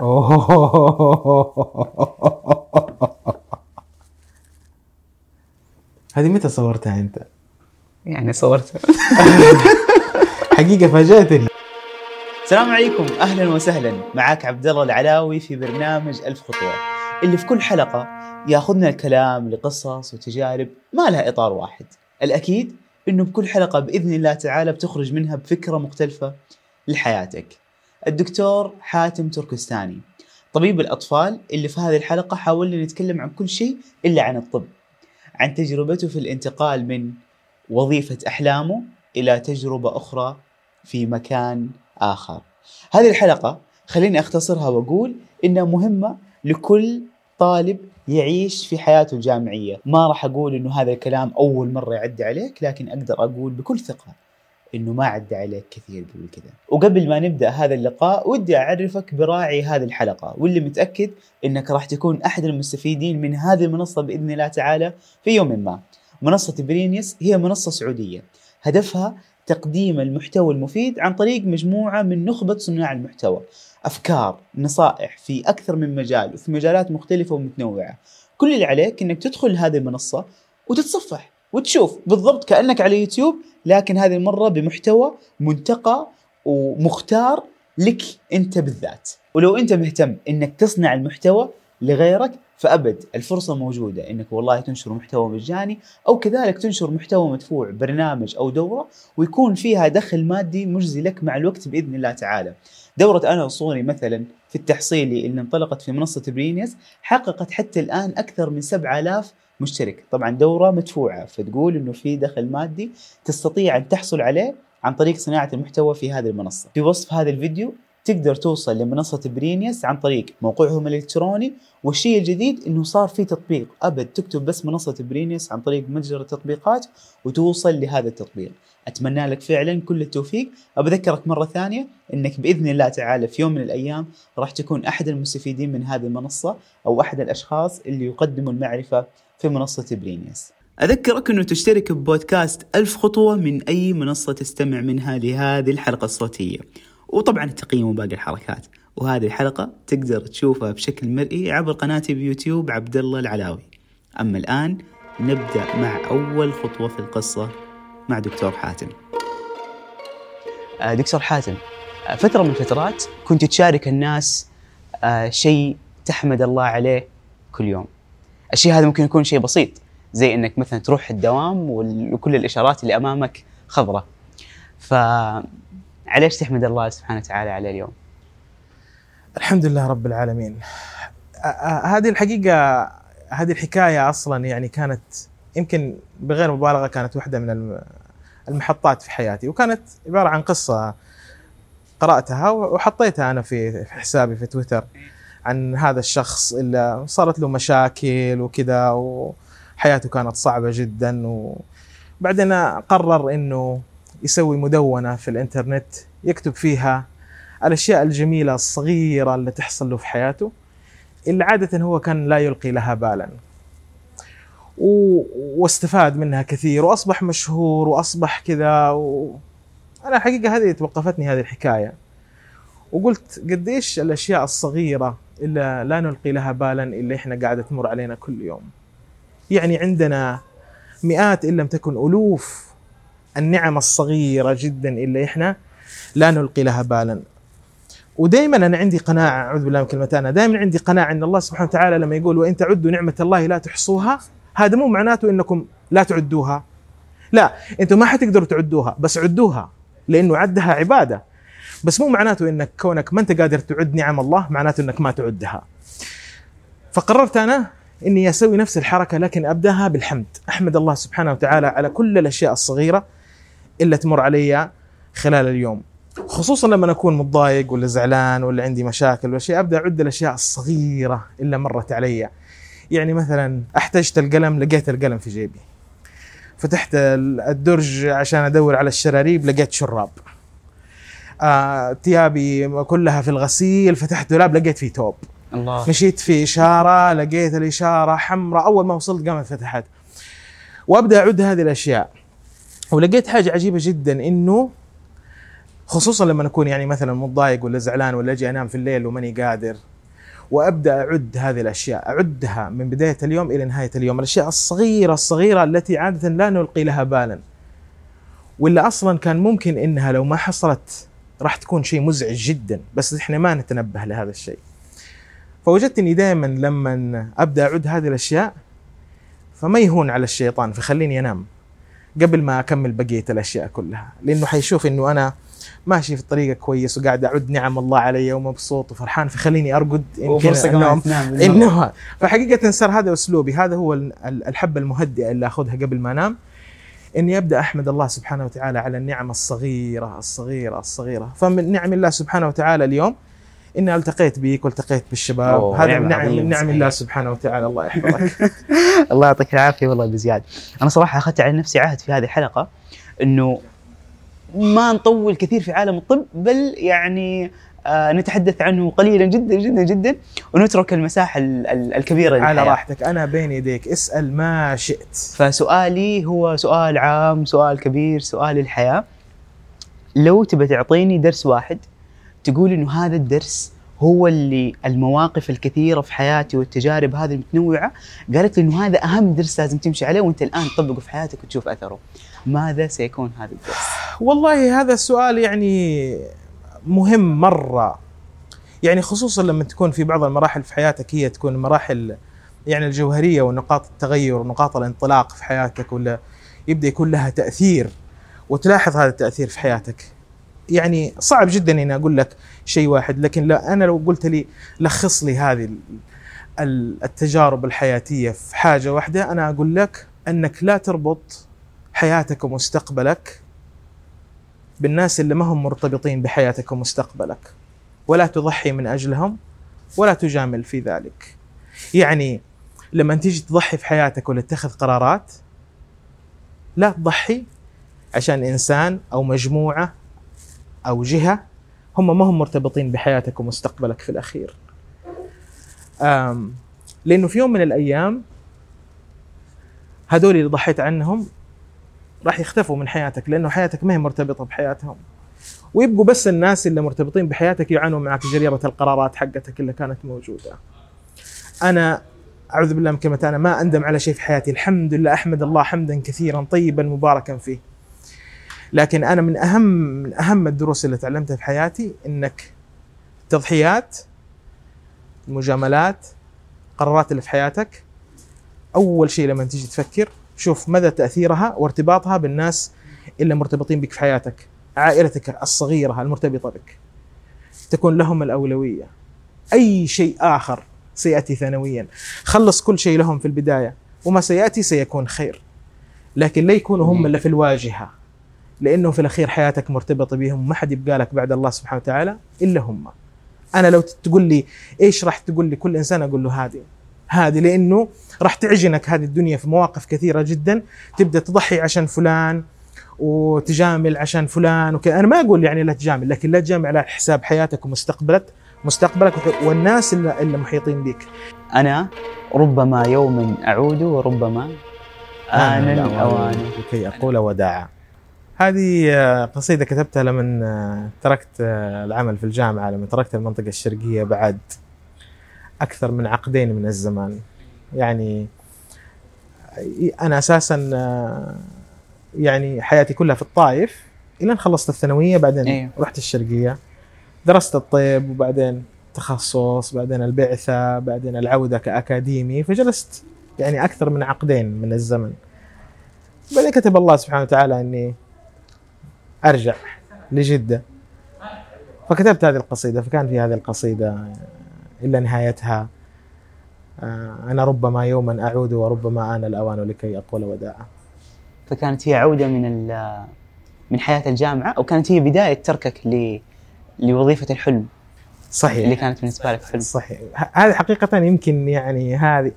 هذه متى صورتها أنت؟ يعني صورت حقيقة فاجأتني. السلام عليكم. أهلا وسهلا. معك عبد الله العلاوي في برنامج ألف خطوة. اللي في كل حلقة ياخذنا الكلام لقصص وتجارب ما لها إطار واحد. الأكيد إنه بكل حلقة بإذن الله تعالى بتخرج منها بفكرة مختلفة لحياتك. الدكتور حاتم تركستاني طبيب الأطفال اللي في هذه الحلقة حاولنا نتكلم عن كل شيء إلا عن الطب عن تجربته في الانتقال من وظيفة أحلامه إلى تجربة أخرى في مكان آخر. هذه الحلقة خليني أختصرها وأقول إنها مهمة لكل طالب يعيش في حياته الجامعية، ما راح أقول إنه هذا الكلام أول مرة يعدي عليك لكن أقدر أقول بكل ثقة إنه ما عدى عليك كثير قبل كذا. وقبل ما نبدأ هذا اللقاء ودي أعرفك براعي هذه الحلقة واللي متأكد إنك راح تكون أحد المستفيدين من هذه المنصة بإذن الله تعالى في يوم ما. منصة برينيوس هي منصة سعودية هدفها تقديم المحتوى المفيد عن طريق مجموعة من نخبة صناع المحتوى. أفكار، نصائح في أكثر من مجال وفي مجالات مختلفة ومتنوعة. كل اللي عليك إنك تدخل هذه المنصة وتتصفح وتشوف بالضبط كأنك على يوتيوب لكن هذه المرة بمحتوى منتقى ومختار لك أنت بالذات ولو أنت مهتم إنك تصنع المحتوى لغيرك فأبد الفرصة موجودة إنك والله تنشر محتوى مجاني أو كذلك تنشر محتوى مدفوع برنامج أو دورة ويكون فيها دخل مادي مجزي لك مع الوقت بإذن الله تعالى. دورة أنا وصوني مثلا في التحصيلي اللي انطلقت في منصة برينيس حققت حتى الآن أكثر من 7000 مشترك، طبعا دورة مدفوعة فتقول إنه في دخل مادي تستطيع أن تحصل عليه عن طريق صناعة المحتوى في هذه المنصة. في وصف هذا الفيديو تقدر توصل لمنصة برينيوس عن طريق موقعهم الإلكتروني والشيء الجديد إنه صار في تطبيق. أبد تكتب بس منصة برينيوس عن طريق متجر التطبيقات وتوصل لهذا التطبيق. أتمنى لك فعلا كل التوفيق. أبذكرك مرة ثانية إنك بإذن الله تعالى في يوم من الأيام راح تكون أحد المستفيدين من هذه المنصة أو أحد الأشخاص اللي يقدموا المعرفة في منصة برينيوس أذكرك أنه تشترك ببودكاست ألف خطوة من أي منصة تستمع منها لهذه الحلقة الصوتية. وطبعا التقييم وباقي الحركات. وهذه الحلقة تقدر تشوفها بشكل مرئي عبر قناتي بيوتيوب عبد الله العلاوي. أما الآن نبدأ مع أول خطوة في القصة. مع دكتور حاتم. آه، دكتور حاتم آه، فترة من الفترات كنت تشارك الناس آه، شيء تحمد الله عليه كل يوم. الشيء هذا ممكن يكون شيء بسيط زي إنك مثلا تروح الدوام وكل الإشارات اللي أمامك خضراء. ف عليش تحمد الله سبحانه وتعالى عليه اليوم؟ الحمد لله رب العالمين. هذه الحقيقة هذه الحكاية أصلا يعني كانت يمكن بغير مبالغة كانت واحدة من المحطات في حياتي وكانت عبارة عن قصة قرأتها وحطيتها أنا في حسابي في تويتر عن هذا الشخص اللي صارت له مشاكل وكذا وحياته كانت صعبة جدا وبعدين قرر إنه يسوي مدونة في الإنترنت يكتب فيها الأشياء الجميلة الصغيرة اللي تحصل له في حياته اللي عادة هو كان لا يلقي لها بالا. و... واستفاد منها كثير وأصبح مشهور وأصبح كذا و... أنا الحقيقة هذه توقفتني هذه الحكاية. وقلت قديش الأشياء الصغيرة اللي لا نلقي لها بالا اللي إحنا قاعدة تمر علينا كل يوم. يعني عندنا مئات إن لم تكن ألوف النعم الصغيرة جدا اللي إحنا لا نلقي لها بالا. ودائما أنا عندي قناعة أعوذ بالله من كلمه أنا دائما عندي قناعة إن الله سبحانه وتعالى لما يقول وإن تعدوا نعمة الله لا تحصوها هذا مو معناته إنكم لا تعدوها. لا أنتم ما حتقدروا تعدوها بس عدوها لأنه عدها عبادة. بس مو معناته إنك كونك ما أنت قادر تعد نعم الله معناته إنك ما تعدها. فقررت أنا إني أسوي نفس الحركة لكن أبدأها بالحمد. أحمد الله سبحانه وتعالى على كل الأشياء الصغيرة اللي تمر علي خلال اليوم. خصوصا لما اكون متضايق ولا زعلان ولا عندي مشاكل ولا شيء أبدأ أعد الأشياء الصغيرة اللي مرت علي. يعني مثلا أحتجت القلم لقيت القلم في جيبي. فتحت الدرج عشان أدور على الشراريب لقيت شراب. آه، ثيابي كلها في الغسيل فتحت دولاب لقيت فيه توب. الله. مشيت في إشارة لقيت الإشارة حمراء أول ما وصلت قامت فتحت. وأبدأ أعد هذه الأشياء. ولقيت حاجة عجيبة جدا إنه خصوصا لما أكون يعني مثلا متضايق ولا زعلان ولا أجي أنام في الليل وماني قادر وأبدأ أعد هذه الأشياء أعدها من بداية اليوم إلى نهاية اليوم. الأشياء الصغيرة الصغيرة التي عادة لا نلقي لها بالا. ولا أصلا كان ممكن إنها لو ما حصلت راح تكون شيء مزعج جدا بس إحنا ما نتنبه لهذا الشيء. فوجدت اني دائما لما أبدأ أعد هذه الأشياء فما يهون على الشيطان فخليني أنام قبل ما أكمل بقية الأشياء كلها. لأنه حيشوف إنه أنا ماشي في الطريقة كويس وقاعد اعد نعم الله علي ومبسوط وفرحان فخليني أرقد يمكن النوم. تنام إنه فحقيقة صار هذا أسلوبي هذا هو ال- ال- الحبة المهدئة اللي أخذها قبل ما أنام إني أبدأ أحمد الله سبحانه وتعالى على النعم الصغيرة الصغيرة الصغيرة. فمن نعم الله سبحانه وتعالى اليوم إني التقيت بك والتقيت بالشباب. هذا من نعم من نعم. الله سبحانه وتعالى الله يحفظك. الله يعطيك العافية والله بزيادة. أنا صراحة أخذت على نفسي عهد في هذه الحلقة إنه ما نطول كثير في عالم الطب بل يعني آه نتحدث عنه قليلا جدا جدا جدا ونترك المساحة ال- ال- الكبيرة على للحياة. راحتك أنا بين يديك اسأل ما شئت. فسؤالي هو سؤال عام سؤال كبير سؤال الحياة. لو تبى تعطيني درس واحد تقول إنه هذا الدرس هو اللي المواقف الكثيرة في حياتي والتجارب هذه المتنوعة قالت لي إنه هذا أهم درس لازم تمشي عليه وأنت الآن تطبقه في حياتك وتشوف أثره. ماذا سيكون هذا الدرس؟ والله هذا السؤال يعني مهم مرة. يعني خصوصا لما تكون في بعض المراحل في حياتك هي تكون مراحل يعني الجوهرية ونقاط التغير ونقاط الانطلاق في حياتك ولا يبدأ يكون لها تأثير وتلاحظ هذا التأثير في حياتك. يعني صعب جدا إني أقول لك شيء واحد لكن لا أنا لو قلت لي لخص لي هذه ال- ال- التجارب الحياتية في حاجة واحدة أنا أقول لك أنك لا تربط حياتك ومستقبلك بالناس اللي ما هم مرتبطين بحياتك ومستقبلك ولا تضحي من أجلهم ولا تجامل في ذلك. يعني لما تيجي تضحي في حياتك ولا تتخذ قرارات لا تضحي عشان إنسان أو مجموعة أو جهة هم ما هم مرتبطين بحياتك ومستقبلك في الأخير. لأنه في يوم من الأيام هذول اللي ضحيت عنهم راح يختفوا من حياتك لأنه حياتك ما هي مرتبطة بحياتهم ويبقوا بس الناس اللي مرتبطين بحياتك يعانوا معك جريره القرارات حقتك اللي كانت موجودة. أنا أعوذ بالله من كلمة أنا ما أندم على شيء في حياتي، الحمد لله أحمد الله حمدا كثيرا طيبا مباركا فيه. لكن أنا من أهم من أهم الدروس اللي تعلمتها في حياتي إنك التضحيات المجاملات القرارات اللي في حياتك أول شيء لما تيجي تفكر شوف مدى تأثيرها وارتباطها بالناس اللي مرتبطين بك في حياتك عائلتك الصغيرة المرتبطة بك. تكون لهم الأولوية. أي شيء آخر سيأتي ثانويا. خلص كل شيء لهم في البداية. وما سيأتي سيكون خير. لكن لا يكونوا هم اللي في الواجهة. لأنه في الأخير حياتك مرتبطة بهم. ما حد يبقى لك بعد الله سبحانه وتعالى إلا هم. أنا لو تقول لي إيش راح تقول لي كل إنسان أقول له هذه. هذه لأنه راح تعجنك هذه الدنيا في مواقف كثيرة جدا. تبدأ تضحي عشان فلان وتجامل عشان فلان وكذا. أنا ما أقول يعني لا تجامل لكن لا تجامل على حساب حياتك ومستقبلك مستقبلك والناس اللي, اللي محيطين بك أنا ربما يوم أعود وربما آن الأوان. لكي أقول وداعا هذه قصيدة كتبتها لما آه، تركت آه، العمل في الجامعة لما تركت المنطقة الشرقية بعد. أكثر من عقدين من الزمان. يعني أنا أساسا آه، يعني حياتي كلها في الطائف إلى أن خلصت الثانوية بعدين أيوه. رحت الشرقية درست الطب وبعدين تخصص بعدين البعثة بعدين العودة كأكاديمي فجلست يعني أكثر من عقدين من الزمن. بعدين كتب الله سبحانه وتعالى إني أرجع لجدة. فكتبت هذه القصيدة فكان في هذه القصيدة إلا نهايتها. آه، أنا ربما يوما أعود وربما آن الأوان لكي أقول وداعا فكانت هي عودة من من حياة الجامعة أو كانت هي بداية تركك ل لوظيفة الحلم؟ اللي صحيح كانت بالنسبة لك حلم. صحيح. هذه حقيقة يمكن يعني هذه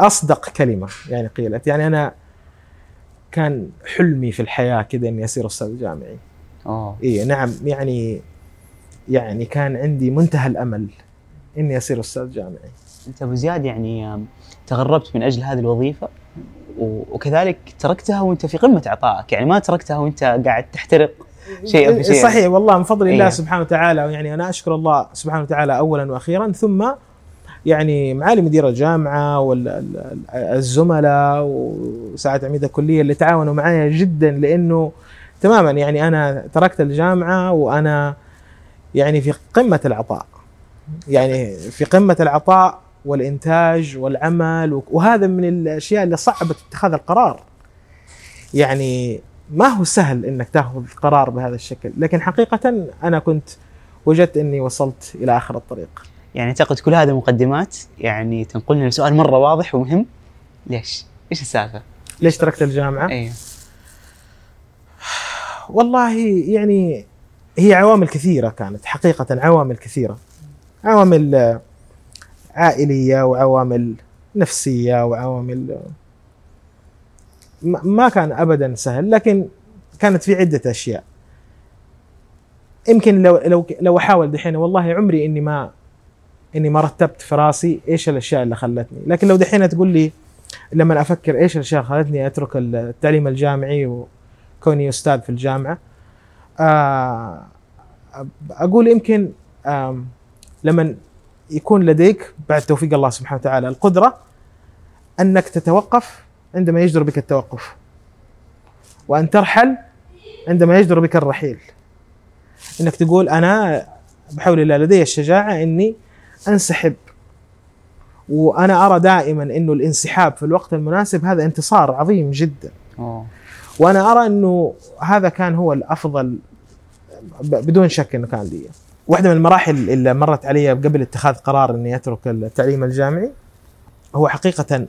أصدق كلمة يعني قيلت. يعني أنا كان حلمي في الحياة كذا إني أصير أستاذ جامعي. أوه. إيه نعم يعني يعني كان عندي منتهى الأمل. إني أصير أستاذ جامعي. أنت أبو زياد يعني تغربت من أجل هذه الوظيفة وكذلك تركتها وأنت في قمة عطائك. يعني ما تركتها وأنت قاعد تحترق شيئا فشيئا صحيح والله من فضل الله إيه. سبحانه وتعالى يعني أنا أشكر الله سبحانه وتعالى أولا وأخيرا ثم يعني معالي مدير الجامعة والزملاء وساعه عميد الكلية اللي تعاونوا معايا جدا لأنه تماما يعني أنا تركت الجامعة وأنا يعني في قمة العطاء. يعني في قمة العطاء والإنتاج والعمل وهذا من الأشياء اللي صعبت اتخاذ القرار يعني ما هو سهل إنك تأخذ قرار بهذا الشكل لكن حقيقة أنا كنت وجدت إني وصلت إلى آخر الطريق يعني أعتقد كل هذه مقدمات يعني تنقلنا لسؤال مرة واضح ومهم ليش؟ إيش السالفة؟ ليش تركت الجامعة؟ أيوه والله يعني هي عوامل كثيرة كانت حقيقة عوامل كثيرة عوامل عائلية وعوامل نفسية وعوامل ما كان ابدا سهل لكن كانت في عدة أشياء. يمكن لو لو لو احاول دحين والله عمري إني ما إني ما رتبت في راسي إيش الأشياء اللي خلتني. لكن لو دحين تقول لي لما أفكر إيش الأشياء اللي خلتني أترك التعليم الجامعي وكوني أستاذ في الجامعة آه، أقول يمكن لما يكون لديك بعد توفيق الله سبحانه وتعالى القدرة أنك تتوقف عندما يجدر بك التوقف وأن ترحل عندما يجدر بك الرحيل. إنك تقول أنا بحول الله لدي الشجاعة إني أنسحب وأنا أرى دائما إنه الانسحاب في الوقت المناسب هذا انتصار عظيم جدا. أوه. وأنا أرى إنه هذا كان هو الأفضل بدون شك إنه كان لي واحدة من المراحل اللي مرت علي قبل اتخاذ قرار إني أترك التعليم الجامعي هو حقيقة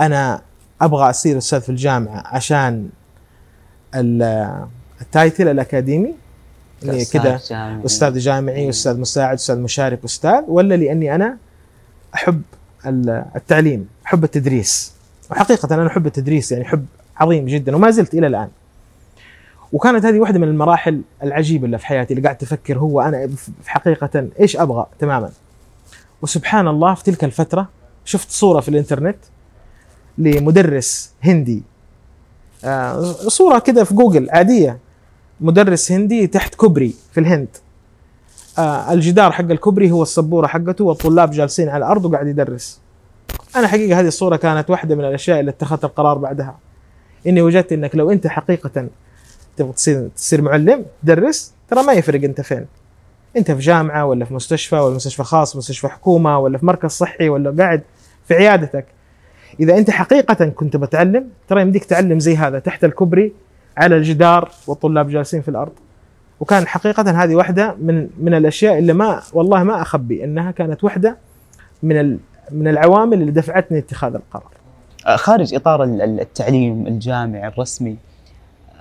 أنا أبغى أصير أستاذ في الجامعة عشان التايتل الأكاديمي إني كذا أستاذ جامعي أستاذ مساعد أستاذ مشارك أستاذ ولا لأني أنا أحب التعليم أحب التدريس. وحقيقة أنا أحب التدريس يعني حب عظيم جدا وما زلت إلى الآن. وكانت هذه واحدة من المراحل العجيبة اللي في حياتي اللي قاعد أفكر هو أنا في حقيقة إيش أبغى تماما. وسبحان الله في تلك الفترة شفت صورة في الإنترنت لمدرس هندي. آه صورة كده في جوجل عادية. مدرس هندي تحت كوبري في الهند. آه الجدار حق الكوبري هو السبورة حقته والطلاب جالسين على الأرض وقاعد يدرس. أنا حقيقة هذه الصورة كانت واحدة من الأشياء اللي اتخذت القرار بعدها. إني وجدت إنك لو أنت حقيقة تبغى تصير تصير معلم تدرس ترى ما يفرق أنت فين. أنت في جامعة ولا في مستشفى ولا مستشفى خاص مستشفى حكومة ولا في مركز صحي ولا قاعد في عيادتك. إذا أنت حقيقة كنت بتعلم ترى يمديك تعلم زي هذا تحت الكوبري على الجدار والطلاب جالسين في الأرض. وكان حقيقة هذه واحدة من من الأشياء اللي ما والله ما أخبي إنها كانت واحدة من من العوامل اللي دفعتني اتخاذ القرار. خارج إطار التعليم الجامعي الرسمي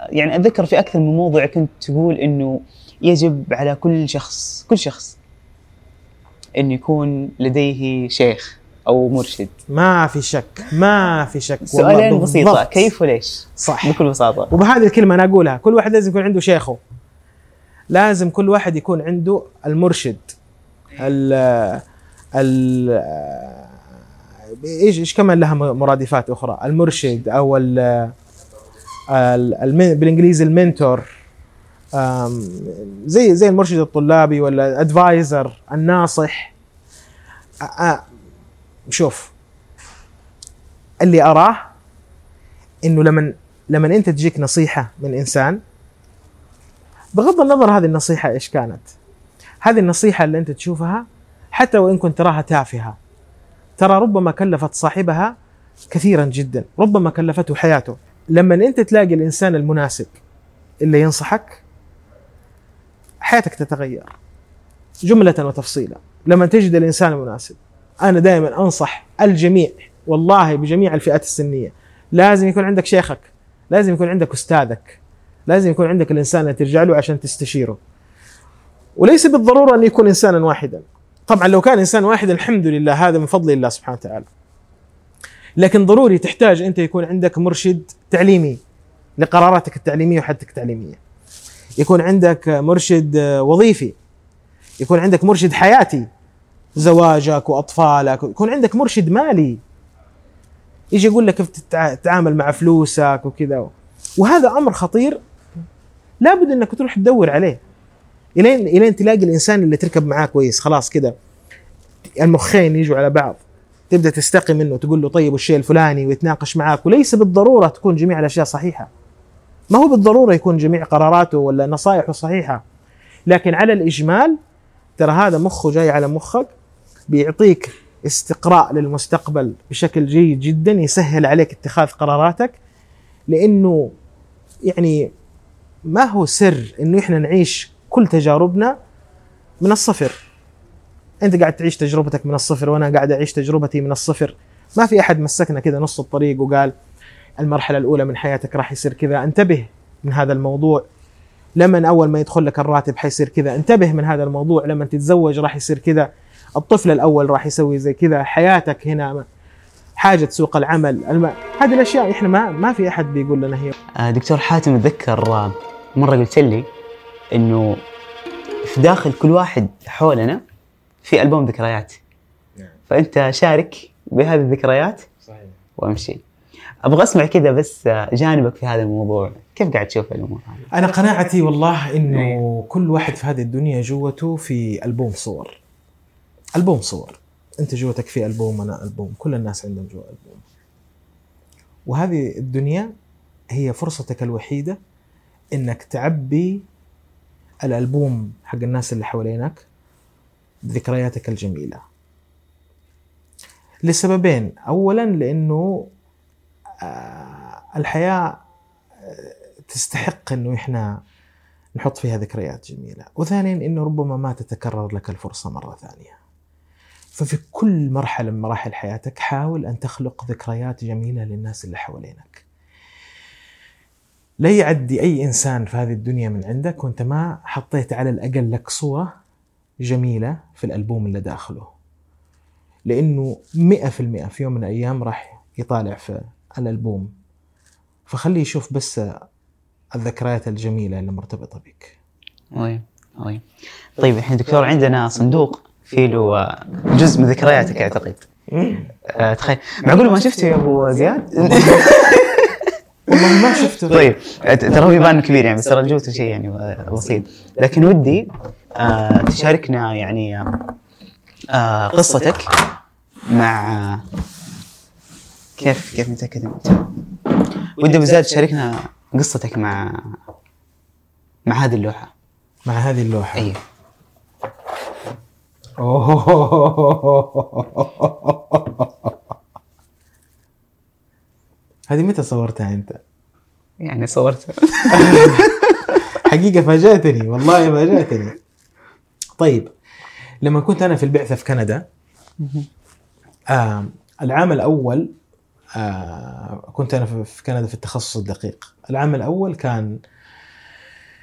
يعني اتذكر في أكثر من موضوع كنت تقول إنه يجب على كل شخص كل شخص إن يكون لديه شيخ أو مرشد. ما في شك ما في شك سؤالين بسيطة كيف وليش؟ صح. بكل بساطة. وبهذه الكلمة أنا أقولها كل واحد لازم يكون عنده شيخه. لازم كل واحد يكون عنده المرشد. ال ال إيش إيش كمان لها مرادفات أخرى؟ المرشد أو ال بالإنجليزي المنتور زي زي المرشد الطلابي ولا الادفايزر الناصح. شوف اللي أراه إنه لما لما أنت تجيك نصيحة من إنسان بغض النظر هذه النصيحة إيش كانت. هذه النصيحة اللي أنت تشوفها حتى وإن كنت تراها تافهة. ترى ربما كلفت صاحبها كثيرا جدا ربما كلفته حياته. لما أنت تلاقي الإنسان المناسب اللي ينصحك حياتك تتغير جملة وتفصيلا. لما تجد الإنسان المناسب أنا دائما أنصح الجميع والله بجميع الفئات السنية لازم يكون عندك شيخك لازم يكون عندك أستاذك لازم يكون عندك الإنسان اللي ترجع له عشان تستشيره. وليس بالضرورة أن يكون انسانا واحدا. طبعا لو كان إنسان واحد الحمد لله هذا من فضل الله سبحانه وتعالى. لكن ضروري تحتاج أنت يكون عندك مرشد تعليمي لقراراتك التعليمية وحدك التعليمية. يكون عندك مرشد وظيفي. يكون عندك مرشد حياتي. زواجك وأطفالك. يكون عندك مرشد مالي. يجي يقول لك كيف تتعامل مع فلوسك وكذا. وهذا أمر خطير. لابد أنك تروح تدور عليه. الين إلين تلاقي الإنسان اللي تركب معاه كويس. خلاص كذا. المخين يجوا على بعض. تبدأ تستقي منه تقول له طيب والشيء الفلاني ويتناقش معك وليس بالضرورة تكون جميع الأشياء صحيحة. ما هو بالضرورة يكون جميع قراراته ولا نصائحه صحيحة. لكن على الإجمال ترى هذا مخه جاي على مخك بيعطيك استقراء للمستقبل بشكل جيد جدا يسهل عليك اتخاذ قراراتك. لأنه يعني ما هو سر إنه إحنا نعيش كل تجاربنا من الصفر. أنت قاعد تعيش تجربتك من الصفر وأنا قاعد أعيش تجربتي من الصفر. ما في أحد مسكنا كذا نص الطريق وقال المرحلة الأولى من حياتك راح يصير كذا. انتبه من هذا الموضوع. لما أول ما يدخل لك الراتب حيصير كذا. انتبه من هذا الموضوع. لما تتزوج راح يصير كذا. الطفل الأول راح يسوي زي كذا. حياتك هنا حاجة سوق العمل. الم... هذه الأشياء إحنا ما ما في أحد بيقول لنا هي. آه، دكتور حاتم اتذكر آه، مرة قلت لي إنه في داخل كل واحد حولنا في ألبوم ذكريات. نعم. فأنت شارك بهذه الذكريات صحيح. وامشي. أبغى أسمع كذا بس آه، جانبك في هذا الموضوع. كيف قاعد تشوف الأمور هذه؟ أنا قناعتي والله إنه إيه. كل واحد في هذه الدنيا جوته في ألبوم صور. ألبوم صور. أنت جوتك في ألبوم أنا ألبوم. كل الناس عندهم جوا ألبوم. وهذه الدنيا هي فرصتك الوحيدة إنك تعبي الألبوم حق الناس اللي حوالينك بذكرياتك الجميلة. لسببين. اولا لأنه آه، الحياة آه، تستحق إنه إحنا نحط فيها ذكريات جميلة. وثانيا إنه ربما ما تتكرر لك الفرصة مرة ثانية. ففي كل مرحلة من مراحل حياتك حاول أن تخلق ذكريات جميلة للناس اللي حوالينك. لا يعدي أي إنسان في هذه الدنيا من عندك وأنت ما حطيت على الأقل لك صورة جميلة في الألبوم اللي داخله. لأنه 100% في يوم من الأيام راح يطالع في الألبوم. فخليه يشوف بس الذكريات الجميلة اللي مرتبطة بك. طيب طيب طيب الحين دكتور عندنا صندوق فيه له جزء من ذكرياتك أعتقد. آه، تخيل. معقول ما شفته يا أبو زياد؟ والله ما شفته. طيب ترى هو يبان كبير يعني بس ترى جوته شيء يعني بسيط. لكن ودي تشاركنا يعني آه، آه، قصتك مع آه، كيف كيف نتاكد انت ودي زياد تشاركنا قصتك مع مع هذه اللوحة. مع هذه اللوحة. أيوه. هذه متى صورتها أنت؟ يعني صورتها. حقيقة فاجأتني والله فاجأتني. طيب لما كنت أنا في البعثة في كندا آه العام الأول آه كنت أنا في- كندا في التخصص الدقيق. العام الأول كان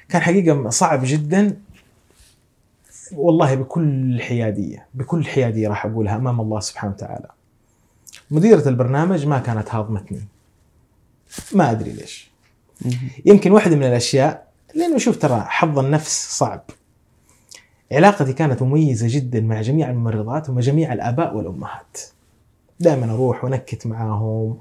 كان حقيقة صعب جدا والله بكل حيادية بكل حيادية راح أقولها أمام الله سبحانه وتعالى. مديرة البرنامج ما كانت هاضمتني. ما أدري ليش. يمكن واحدة من الأشياء لأنه شوف ترى حظ النفس صعب. علاقتي كانت مميزة جدا مع جميع الممرضات ومع جميع الآباء والأمهات دائما أروح ونكت معاهم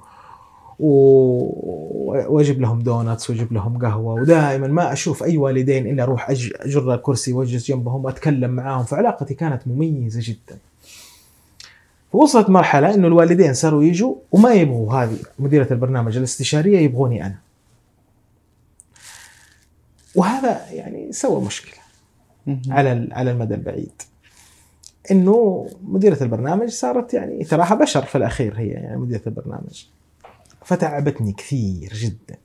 وأجيب لهم دونتس وأجيب لهم قهوة ودائما ما أشوف أي والدين إلا أروح أجر الكرسي وأجلس جنبهم وأتكلم معاهم فعلاقتي كانت مميزة جدا. فوصلت مرحلة إنه الوالدين صاروا يجوا وما يبغوا هذه مديرة البرنامج الاستشارية يبغوني أنا. وهذا يعني سوى مشكلة على على المدى البعيد. إنه مديرة البرنامج صارت يعني تراها بشر في الأخير هي يعني مديرة البرنامج. فتعبتني كثير جدا.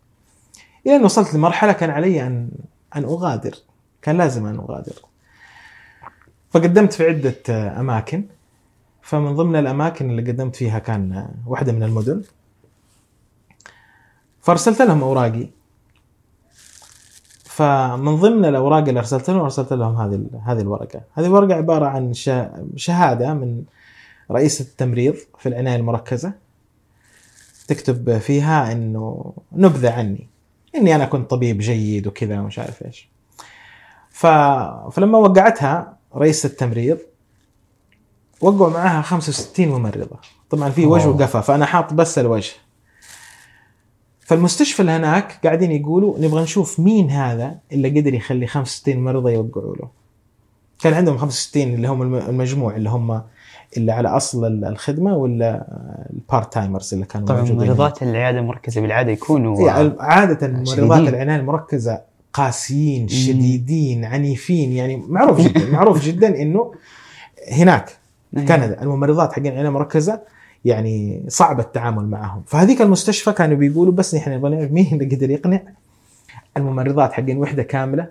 إلى أن وصلت لمرحلة كان علي ان أن أغادر، كان لازم أن أغادر. فقدمت في عدة أماكن فمن ضمن الأماكن اللي قدمت فيها كان واحدة من المدن. فأرسلت لهم أوراقي فمن ضمن الأوراق اللي ارسلت لهم أرسلت لهم هذه هذه الورقة، هذه الورقة عبارة عن شهادة من رئيس التمريض في العناية المركزة تكتب فيها إنه نبذة عني إني أنا كنت طبيب جيد وكذا ومش عارف إيش. ف... فلما وقعتها رئيس التمريض وقعوا معها 65 ممرضة، طبعا في وجه. وقفا فأنا حاط بس الوجه. فالمستشفى اللي هناك قاعدين يقولوا نبغى نشوف مين هذا اللي قدر يخلي 65 ممرضه يوقعوا له. كان عندهم 65 اللي هم الم- المجموع اللي هم اللي على أصل ال- الخدمة ولا ال part timers اللي كانوا طبعا موجودين ممرضات العيادة المركزة بالعادة يكونوا يعني عادة شديدين. العناية المركزة قاسيين شديدين عنيفين يعني معروف جدا معروف جدا إنه هناك أيوة. كندا الممرضات حقين العناية المركزة يعني صعب التعامل معهم. فهذيك المستشفى كانوا بيقولوا بس نحن نبغى مين اللي قدر يقنع الممرضات حقين وحدة كاملة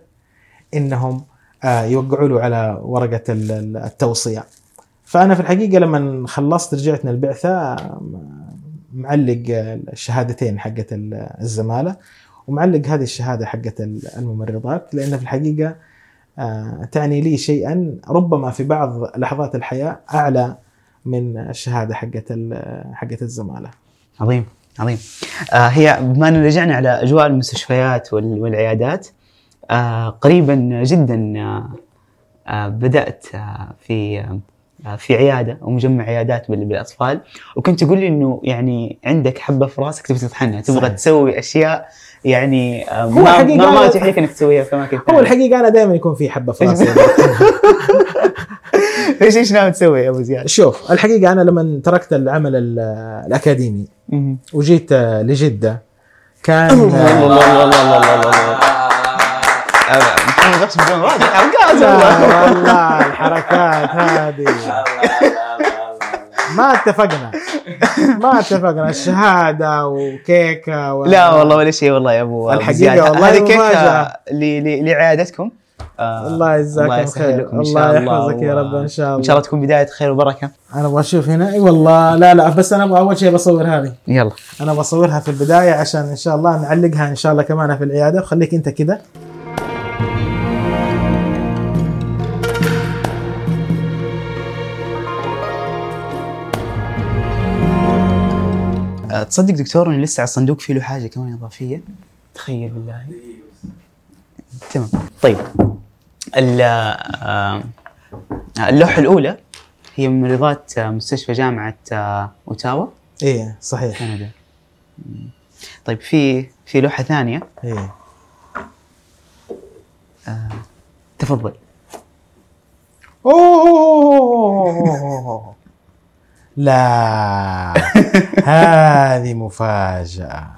إنهم آه، يوقعوا له على ورقة ال- ال- التوصية. فأنا في الحقيقة لما خلصت رجعت من البعثة آه، معلق الشهادتين حقت ال- الزمالة ومعلق هذه الشهادة حقت ال- الممرضات لأن في الحقيقة آه، تعني لي شيئا ربما في بعض لحظات الحياة أعلى من الشهادة حقت حقت الزمالة. عظيم عظيم آه هي بما انه رجعنا على أجواء المستشفيات وال- والعيادات آه قريبا جدا آه آه بدأت آه في آه في عيادة أو مجمع عيادات بال- بالأطفال وكنت تقول لي إنه يعني عندك حبة في راسك تبغى تطحنها تبغى. تسوي أشياء يعني هو ما ما, ما أنا- يتيح لك إنك تسويها في أماكن هو الحقيقة أنا دائما يكون في حبة في راسي إيش إيش ناوي تسوي يا أبو زياد؟ شوف الحقيقة أنا لما تركت العمل ال- الأكاديمي. وجيت آه، لجدة كان الله الله الله الله الله الله بدون والله والله الحركات هذه ما اتفقنا ما اتفقنا الشهادة وكيكة و... لا والله ولا شيء والله يا ابو أبو الحقيقة زياد. والله هذه كيكة مفاجأة. ل- ل- لعيادتكم آه، الله يجزاكم يسهل خير. لكم إن الله شاء الله يحفظك يا رب إن شاء الله. إن شاء الله. تكون بداية خير وبركة. أنا أبغى أشوف هنا. إي والله لا لا بس أنا أبغى أول شيء بصور هذه. يلا. أنا بصورها في البداية عشان إن شاء الله نعلقها إن شاء الله كمان في العيادة. وخليك أنت كذا آه، تصدق دكتور انه لسه على الصندوق فيه له حاجة كمان إضافية. تخيل بالله. تمام. طيب. آه، اللوحة الأولى هي ممرضات آه، مستشفى جامعة آه، أوتاوا. إيه صحيح. كندا. طيب في في لوحة ثانية. إيه. تفضل. أوه! لا. هذه مفاجأة.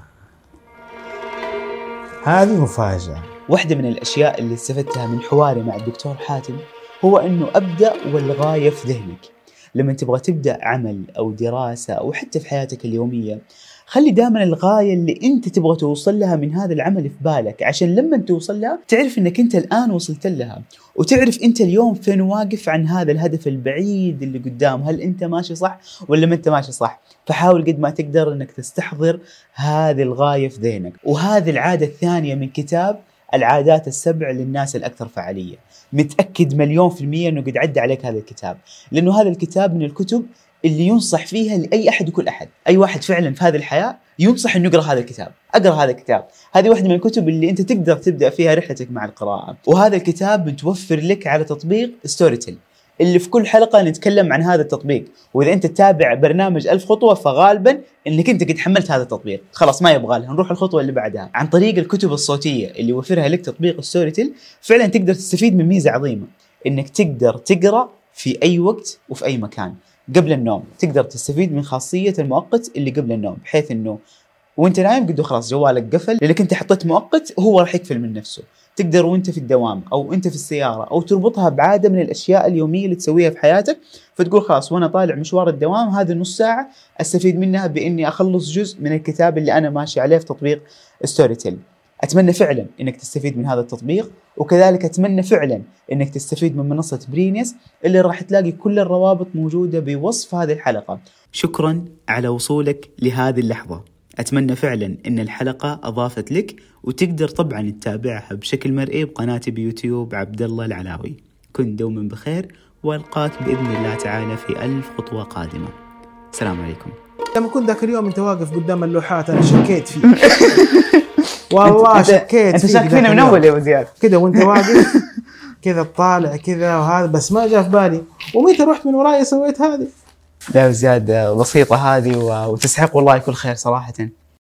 هذه مفاجأة. واحدة من الأشياء اللي استفدتها من حواري مع الدكتور حاتم هو أنه أبدأ والغاية في ذهنك. لما تبغى تبدأ عمل أو دراسة أو حتى في حياتك اليومية خلي دائما الغاية اللي أنت تبغى توصل لها من هذا العمل في بالك عشان لما توصل لها تعرف أنك أنت الآن وصلت لها وتعرف أنت اليوم فين واقف عن هذا الهدف البعيد اللي قدام. هل أنت ماشي صح ولا ما أنت ماشي صح؟ فحاول قد ما تقدر أنك تستحضر هذه الغاية في ذهنك. وهذه العادة الثانية من كتاب العادات السبع للناس الأكثر فعالية. متأكد مليون في المية أنه قد عدى عليك هذا الكتاب. لأنه هذا الكتاب من الكتب اللي ينصح فيها لأي أحد وكل أحد. أي واحد فعلا في هذه الحياة ينصح أنه يقرأ هذا الكتاب. أقرأ هذا الكتاب. هذه واحدة من الكتب اللي أنت تقدر تبدأ فيها رحلتك مع القراءة. وهذا الكتاب متوفر لك على تطبيق ستوري تيل اللي في كل حلقة نتكلم عن هذا التطبيق. وإذا أنت تتابع برنامج ألف خطوة فغالبا إنك أنت قد حملت هذا التطبيق. خلاص ما يبغى لها. نروح الخطوة اللي بعدها. عن طريق الكتب الصوتية اللي يوفرها لك تطبيق ستوري تيل فعلا تقدر تستفيد من ميزة عظيمة. إنك تقدر تقرأ في أي وقت وفي أي مكان. قبل النوم تقدر تستفيد من خاصية المؤقت اللي قبل النوم بحيث إنه وأنت نايم قد خلاص جوالك قفل. لانك انت حطيت مؤقت هو راح يقفل من نفسه. تقدر وانت في الدوام أو انت في السيارة أو تربطها بعادة من الأشياء اليومية اللي تسويها في حياتك فتقول خلاص وأنا طالع مشوار الدوام هذه النص ساعة أستفيد منها بإني أخلص جزء من الكتاب اللي أنا ماشي عليه في تطبيق ستوري تيل أتمنى فعلا إنك تستفيد من هذا التطبيق وكذلك أتمنى فعلا إنك تستفيد من منصة برينيس اللي راح تلاقي كل الروابط موجودة بوصف هذه الحلقة. شكرا على وصولك لهذه اللحظة. أتمنى فعلا إن الحلقة أضافت لك وتقدر طبعا تتابعها بشكل مرئي بقناتي بيوتيوب عبد الله العلاوي. كن دوما بخير وألقاك بإذن الله تعالى في ألف خطوة قادمة. السلام عليكم. لما كنت ذاك اليوم أنت واقف قدام اللوحات أنا شكيت فيك. والله شكيت انت شاك فينا من. أول يا أبو زياد. كذا وأنت واقف كذا طالع كذا وهذا بس ما جاء في بالي. ومتى رحت من وراي سويت هذه؟ لا زياد بسيطة هذه وتستحق والله كل خير صراحة.